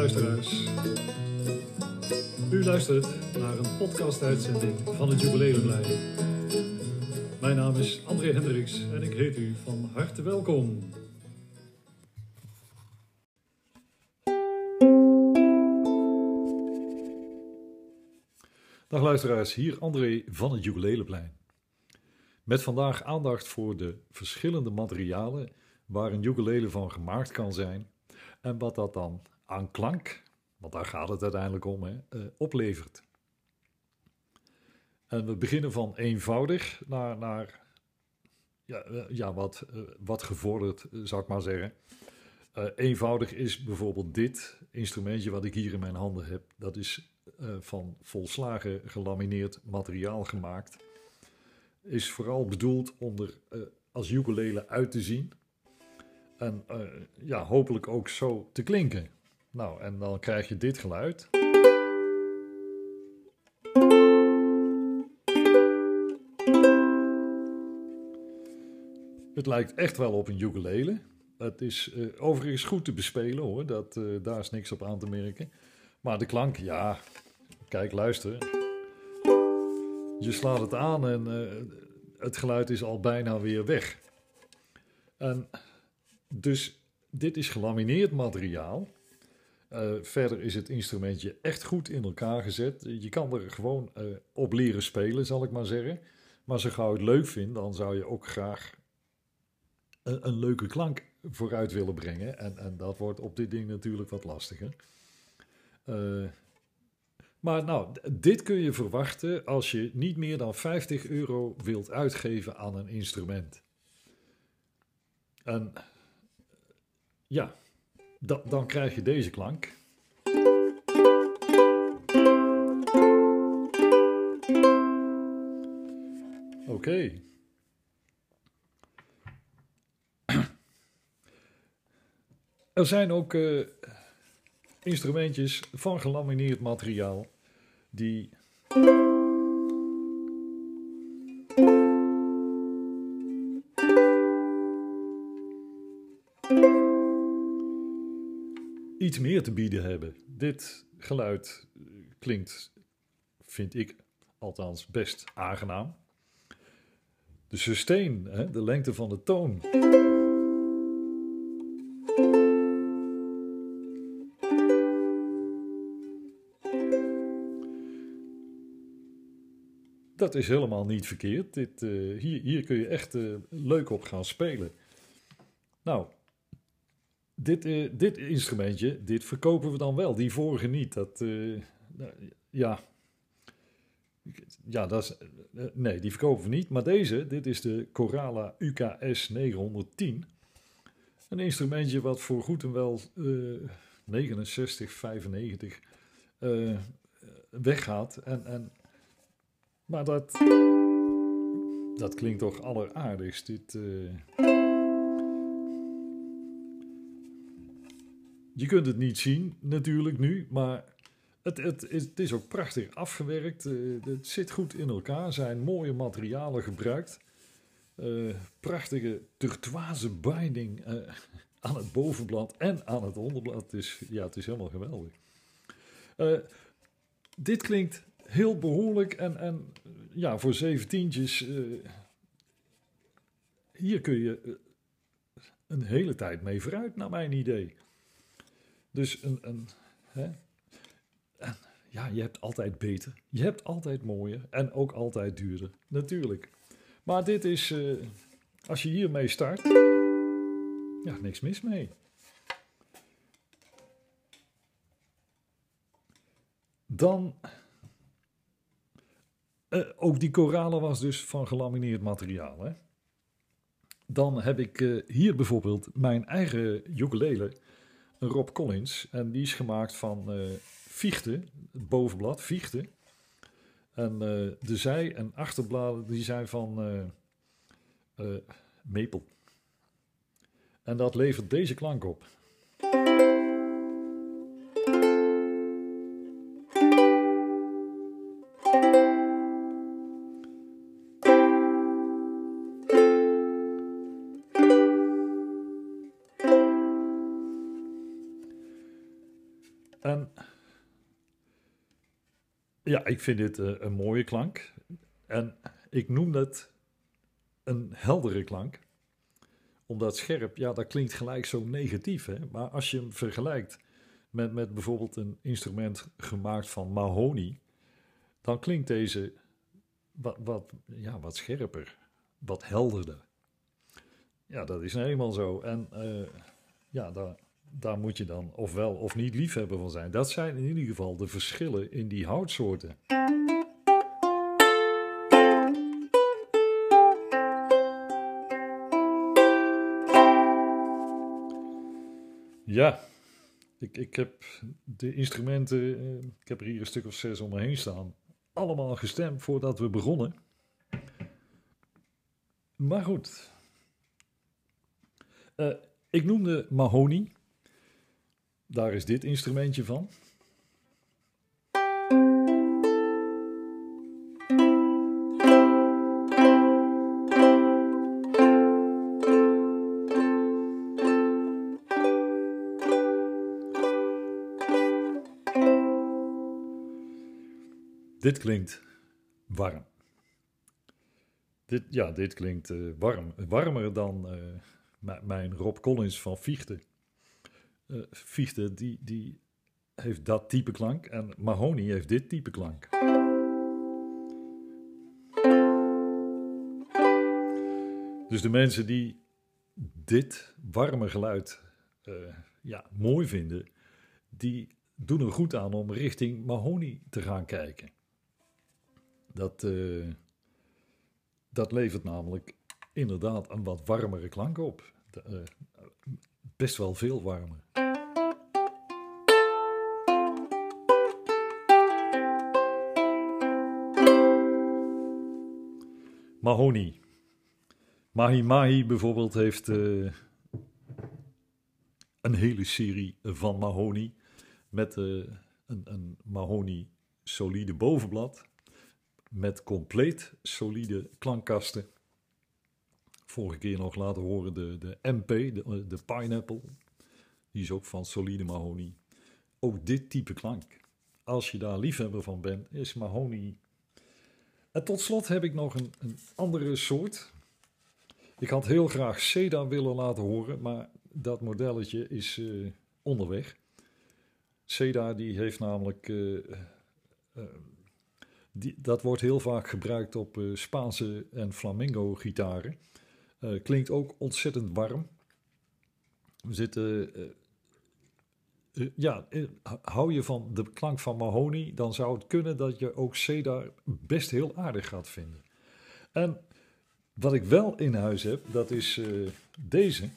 U luistert naar een podcast-uitzending van het Jubileumlijn. Mijn naam is André Hendricks en ik heet u van harte welkom. Dag luisteraars, hier André van het Jubileumlijn. Met vandaag aandacht voor de verschillende materialen waar een ukulele van gemaakt kan zijn en wat dat dan aan klank, want daar gaat het uiteindelijk om, hè, eh, oplevert. En we beginnen van eenvoudig naar, naar ja, eh, ja, wat, uh, wat gevorderd, zou ik maar zeggen. eenvoudig is bijvoorbeeld dit instrumentje wat ik hier in mijn handen heb. Dat is van volslagen gelamineerd materiaal gemaakt. Is vooral bedoeld om er als ukulele uit te zien. En ja, hopelijk ook zo te klinken. Nou, en dan krijg je dit geluid. Het lijkt echt wel op een ukulele. Het is uh, overigens goed te bespelen hoor, dat, uh, daar is niks op aan te merken. Maar de klank, ja, kijk, luister. Je slaat het aan en het geluid is al bijna weer weg. En dus dit is gelamineerd materiaal. Uh, verder is het instrumentje echt goed in elkaar gezet. Je kan er gewoon uh, op leren spelen, zal ik maar zeggen. Maar je gauw het leuk vindt, dan zou je ook graag een, een leuke klank vooruit willen brengen. En, en, dat wordt op dit ding natuurlijk wat lastiger. Uh, maar nou, dit kun je verwachten als je niet meer dan 50 euro wilt uitgeven aan een instrument. En ja, da dan krijg je deze klank. Oké. Er zijn ook uh, instrumentjes van gelamineerd materiaal die iets meer te bieden hebben. Dit geluid eh, klinkt, vind ik althans, best aangenaam. De sustain, hè, de lengte van de toon. Dat is helemaal niet verkeerd. Dit, uh, hier, hier kun je echt uh, leuk op gaan spelen. Nou, dit, uh, dit instrumentje, dit verkopen we dan wel. Die vorige niet. Dat, uh, ja. Ja, dat is, uh, nee, die verkopen we niet. Maar deze, dit is de Corala UKS 910. Een instrumentje wat voor goed en wel 69, 95 weggaat. En, en, maar dat, dat klinkt toch alleraardigst. Dit... Je kunt het niet zien natuurlijk nu, maar het, het, het is ook prachtig afgewerkt. Uh, het zit goed in elkaar. Zijn mooie materialen gebruikt. Uh, prachtige turquoise binding uh, aan het bovenblad en aan het onderblad. Is, ja, het is helemaal geweldig. dit klinkt heel behoorlijk en, en ja, voor zeventientjes... hier kun je een hele tijd mee vooruit, naar mijn idee. Dus een, een, hè? ja, je hebt altijd beter. Je hebt altijd mooier en ook altijd duurder. Natuurlijk. Maar dit is, uh, als je hiermee start, ja, niks mis mee. Dan, uh, ook die koralen was dus van gelamineerd materiaal. Hè? Dan heb ik uh, hier bijvoorbeeld mijn eigen ukulele Rob Collins. En die is gemaakt van uh, viechten, het bovenblad, viechten. En uh, de zij- en achterbladen die zijn van uh, maple. En dat levert deze klank op. En ja, ik vind dit eh, een mooie klank. En ik noem dat een heldere klank. Omdat scherp, ja, dat klinkt gelijk zo negatief. Hè? Maar als je hem vergelijkt met, met bijvoorbeeld een instrument gemaakt van mahogany, dan klinkt deze wat, wat, ja, wat scherper, wat helderder. Ja, dat is nou eenmaal zo. En uh, ja, daar, daar moet je dan ofwel of niet liefhebber van zijn. Dat zijn in ieder geval de verschillen in die houtsoorten. Ja, ik, ik heb de instrumenten, eh, ik heb er hier een stuk of zes om me heen staan, allemaal gestemd voordat we begonnen. Maar goed, uh, ik noemde Mahoney. Daar is dit instrumentje van. Dit klinkt warm. Dit, ja, dit klinkt uh, warm. Warmer dan uh, mijn Rob Collins van Viechten. Uh, die, die heeft dat type klank. En Mahoney heeft dit type klank. Dus de mensen die dit warme geluid ja, mooi vinden, die doen er goed aan om richting Mahoney te gaan kijken. Dat, uh, dat levert namelijk inderdaad een wat warmere klank op. De, uh, best wel veel warmer. Mahoney. Mahi Mahi bijvoorbeeld heeft uh, een hele serie van Mahoney. Met een, een Mahoney solide bovenblad met compleet solide klankkasten. Vorige keer nog laten horen de, de MP, de, de Pineapple. Die is ook van solide mahogany. Ook dit type klank. Als je daar liefhebber van bent, is mahogany. En tot slot heb ik nog een, een andere soort. Ik had heel graag Seda willen laten horen, maar dat modelletje is uh, onderweg. Seda die heeft namelijk uh, die, dat wordt heel vaak gebruikt op Spaanse en flamenco gitaren. Uh, klinkt ook ontzettend warm. We zitten. Uh, ja, hou je van de klank van Mahoney, dan zou het kunnen dat je ook Cedar best heel aardig gaat vinden. En wat ik wel in huis heb, dat is deze.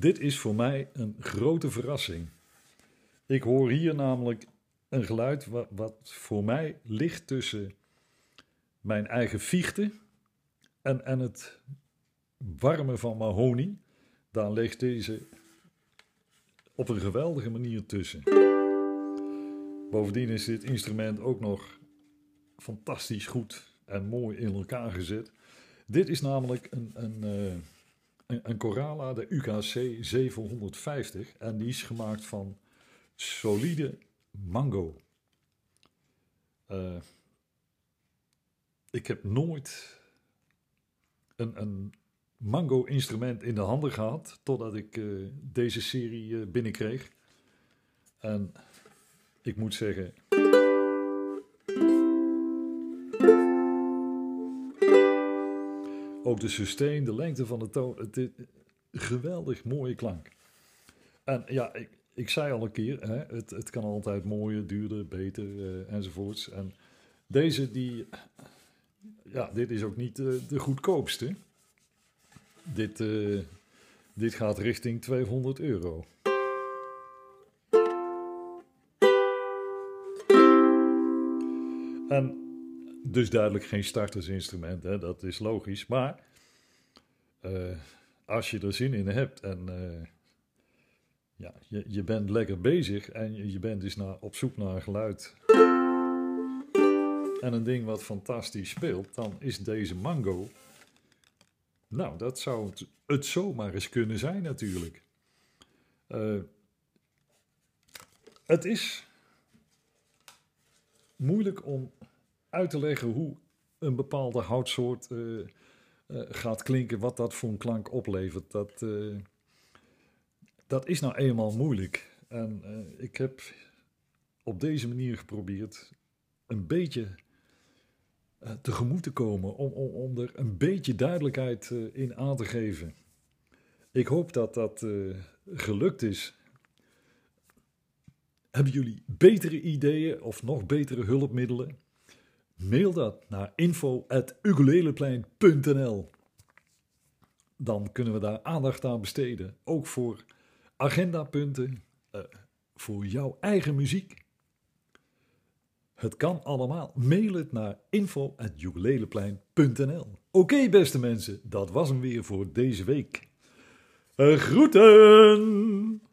Dit is voor mij een grote verrassing. Ik hoor hier namelijk een geluid wat, voor mij ligt tussen mijn eigen viechten en, en het warme van mahogany. Daar ligt deze op een geweldige manier tussen. Bovendien is dit instrument ook nog fantastisch goed en mooi in elkaar gezet. Dit is namelijk een, een, uh, een, Corala, de UKC 750. En die is gemaakt van solide mango. Uh, ik heb nooit een, een mango-instrument in de handen gehad. Totdat ik uh, deze serie uh, binnenkreeg. En ik moet zeggen. Ook de sustain, de lengte van de toon. Het is geweldig mooie klank. En ja, ik, ik zei al een keer, hè, het, het kan altijd mooier, duurder, beter uh, enzovoorts. En deze die, ja, dit is ook niet uh, de goedkoopste. Dit, uh, dit gaat richting 200 euro. En dus duidelijk geen startersinstrument, hè? dat is logisch. Maar eh, als je er zin in hebt en uh, ja, je, je bent lekker bezig en je, bent dus naar, op zoek naar een geluid en een ding wat fantastisch speelt, dan is deze Mango. Nou, dat zou het, het zomaar eens kunnen zijn, natuurlijk. Uh, het is moeilijk om uit te leggen hoe een bepaalde houtsoort uh, uh, gaat klinken, wat dat voor een klank oplevert. Dat, uh, dat is nou eenmaal moeilijk. En ik heb op deze manier geprobeerd een beetje tegemoet te komen, om, om, om er een beetje duidelijkheid in aan te geven. Ik hoop dat dat gelukt is. Hebben jullie betere ideeën of nog betere hulpmiddelen? Mail dat naar info.ukuleleplein.nl Dan kunnen we daar aandacht aan besteden. Ook voor agendapunten, uh, voor jouw eigen muziek. Het kan allemaal. Mail het naar info.ukuleleplein.nl Oké beste mensen, dat was hem weer voor deze week. Uh, groeten!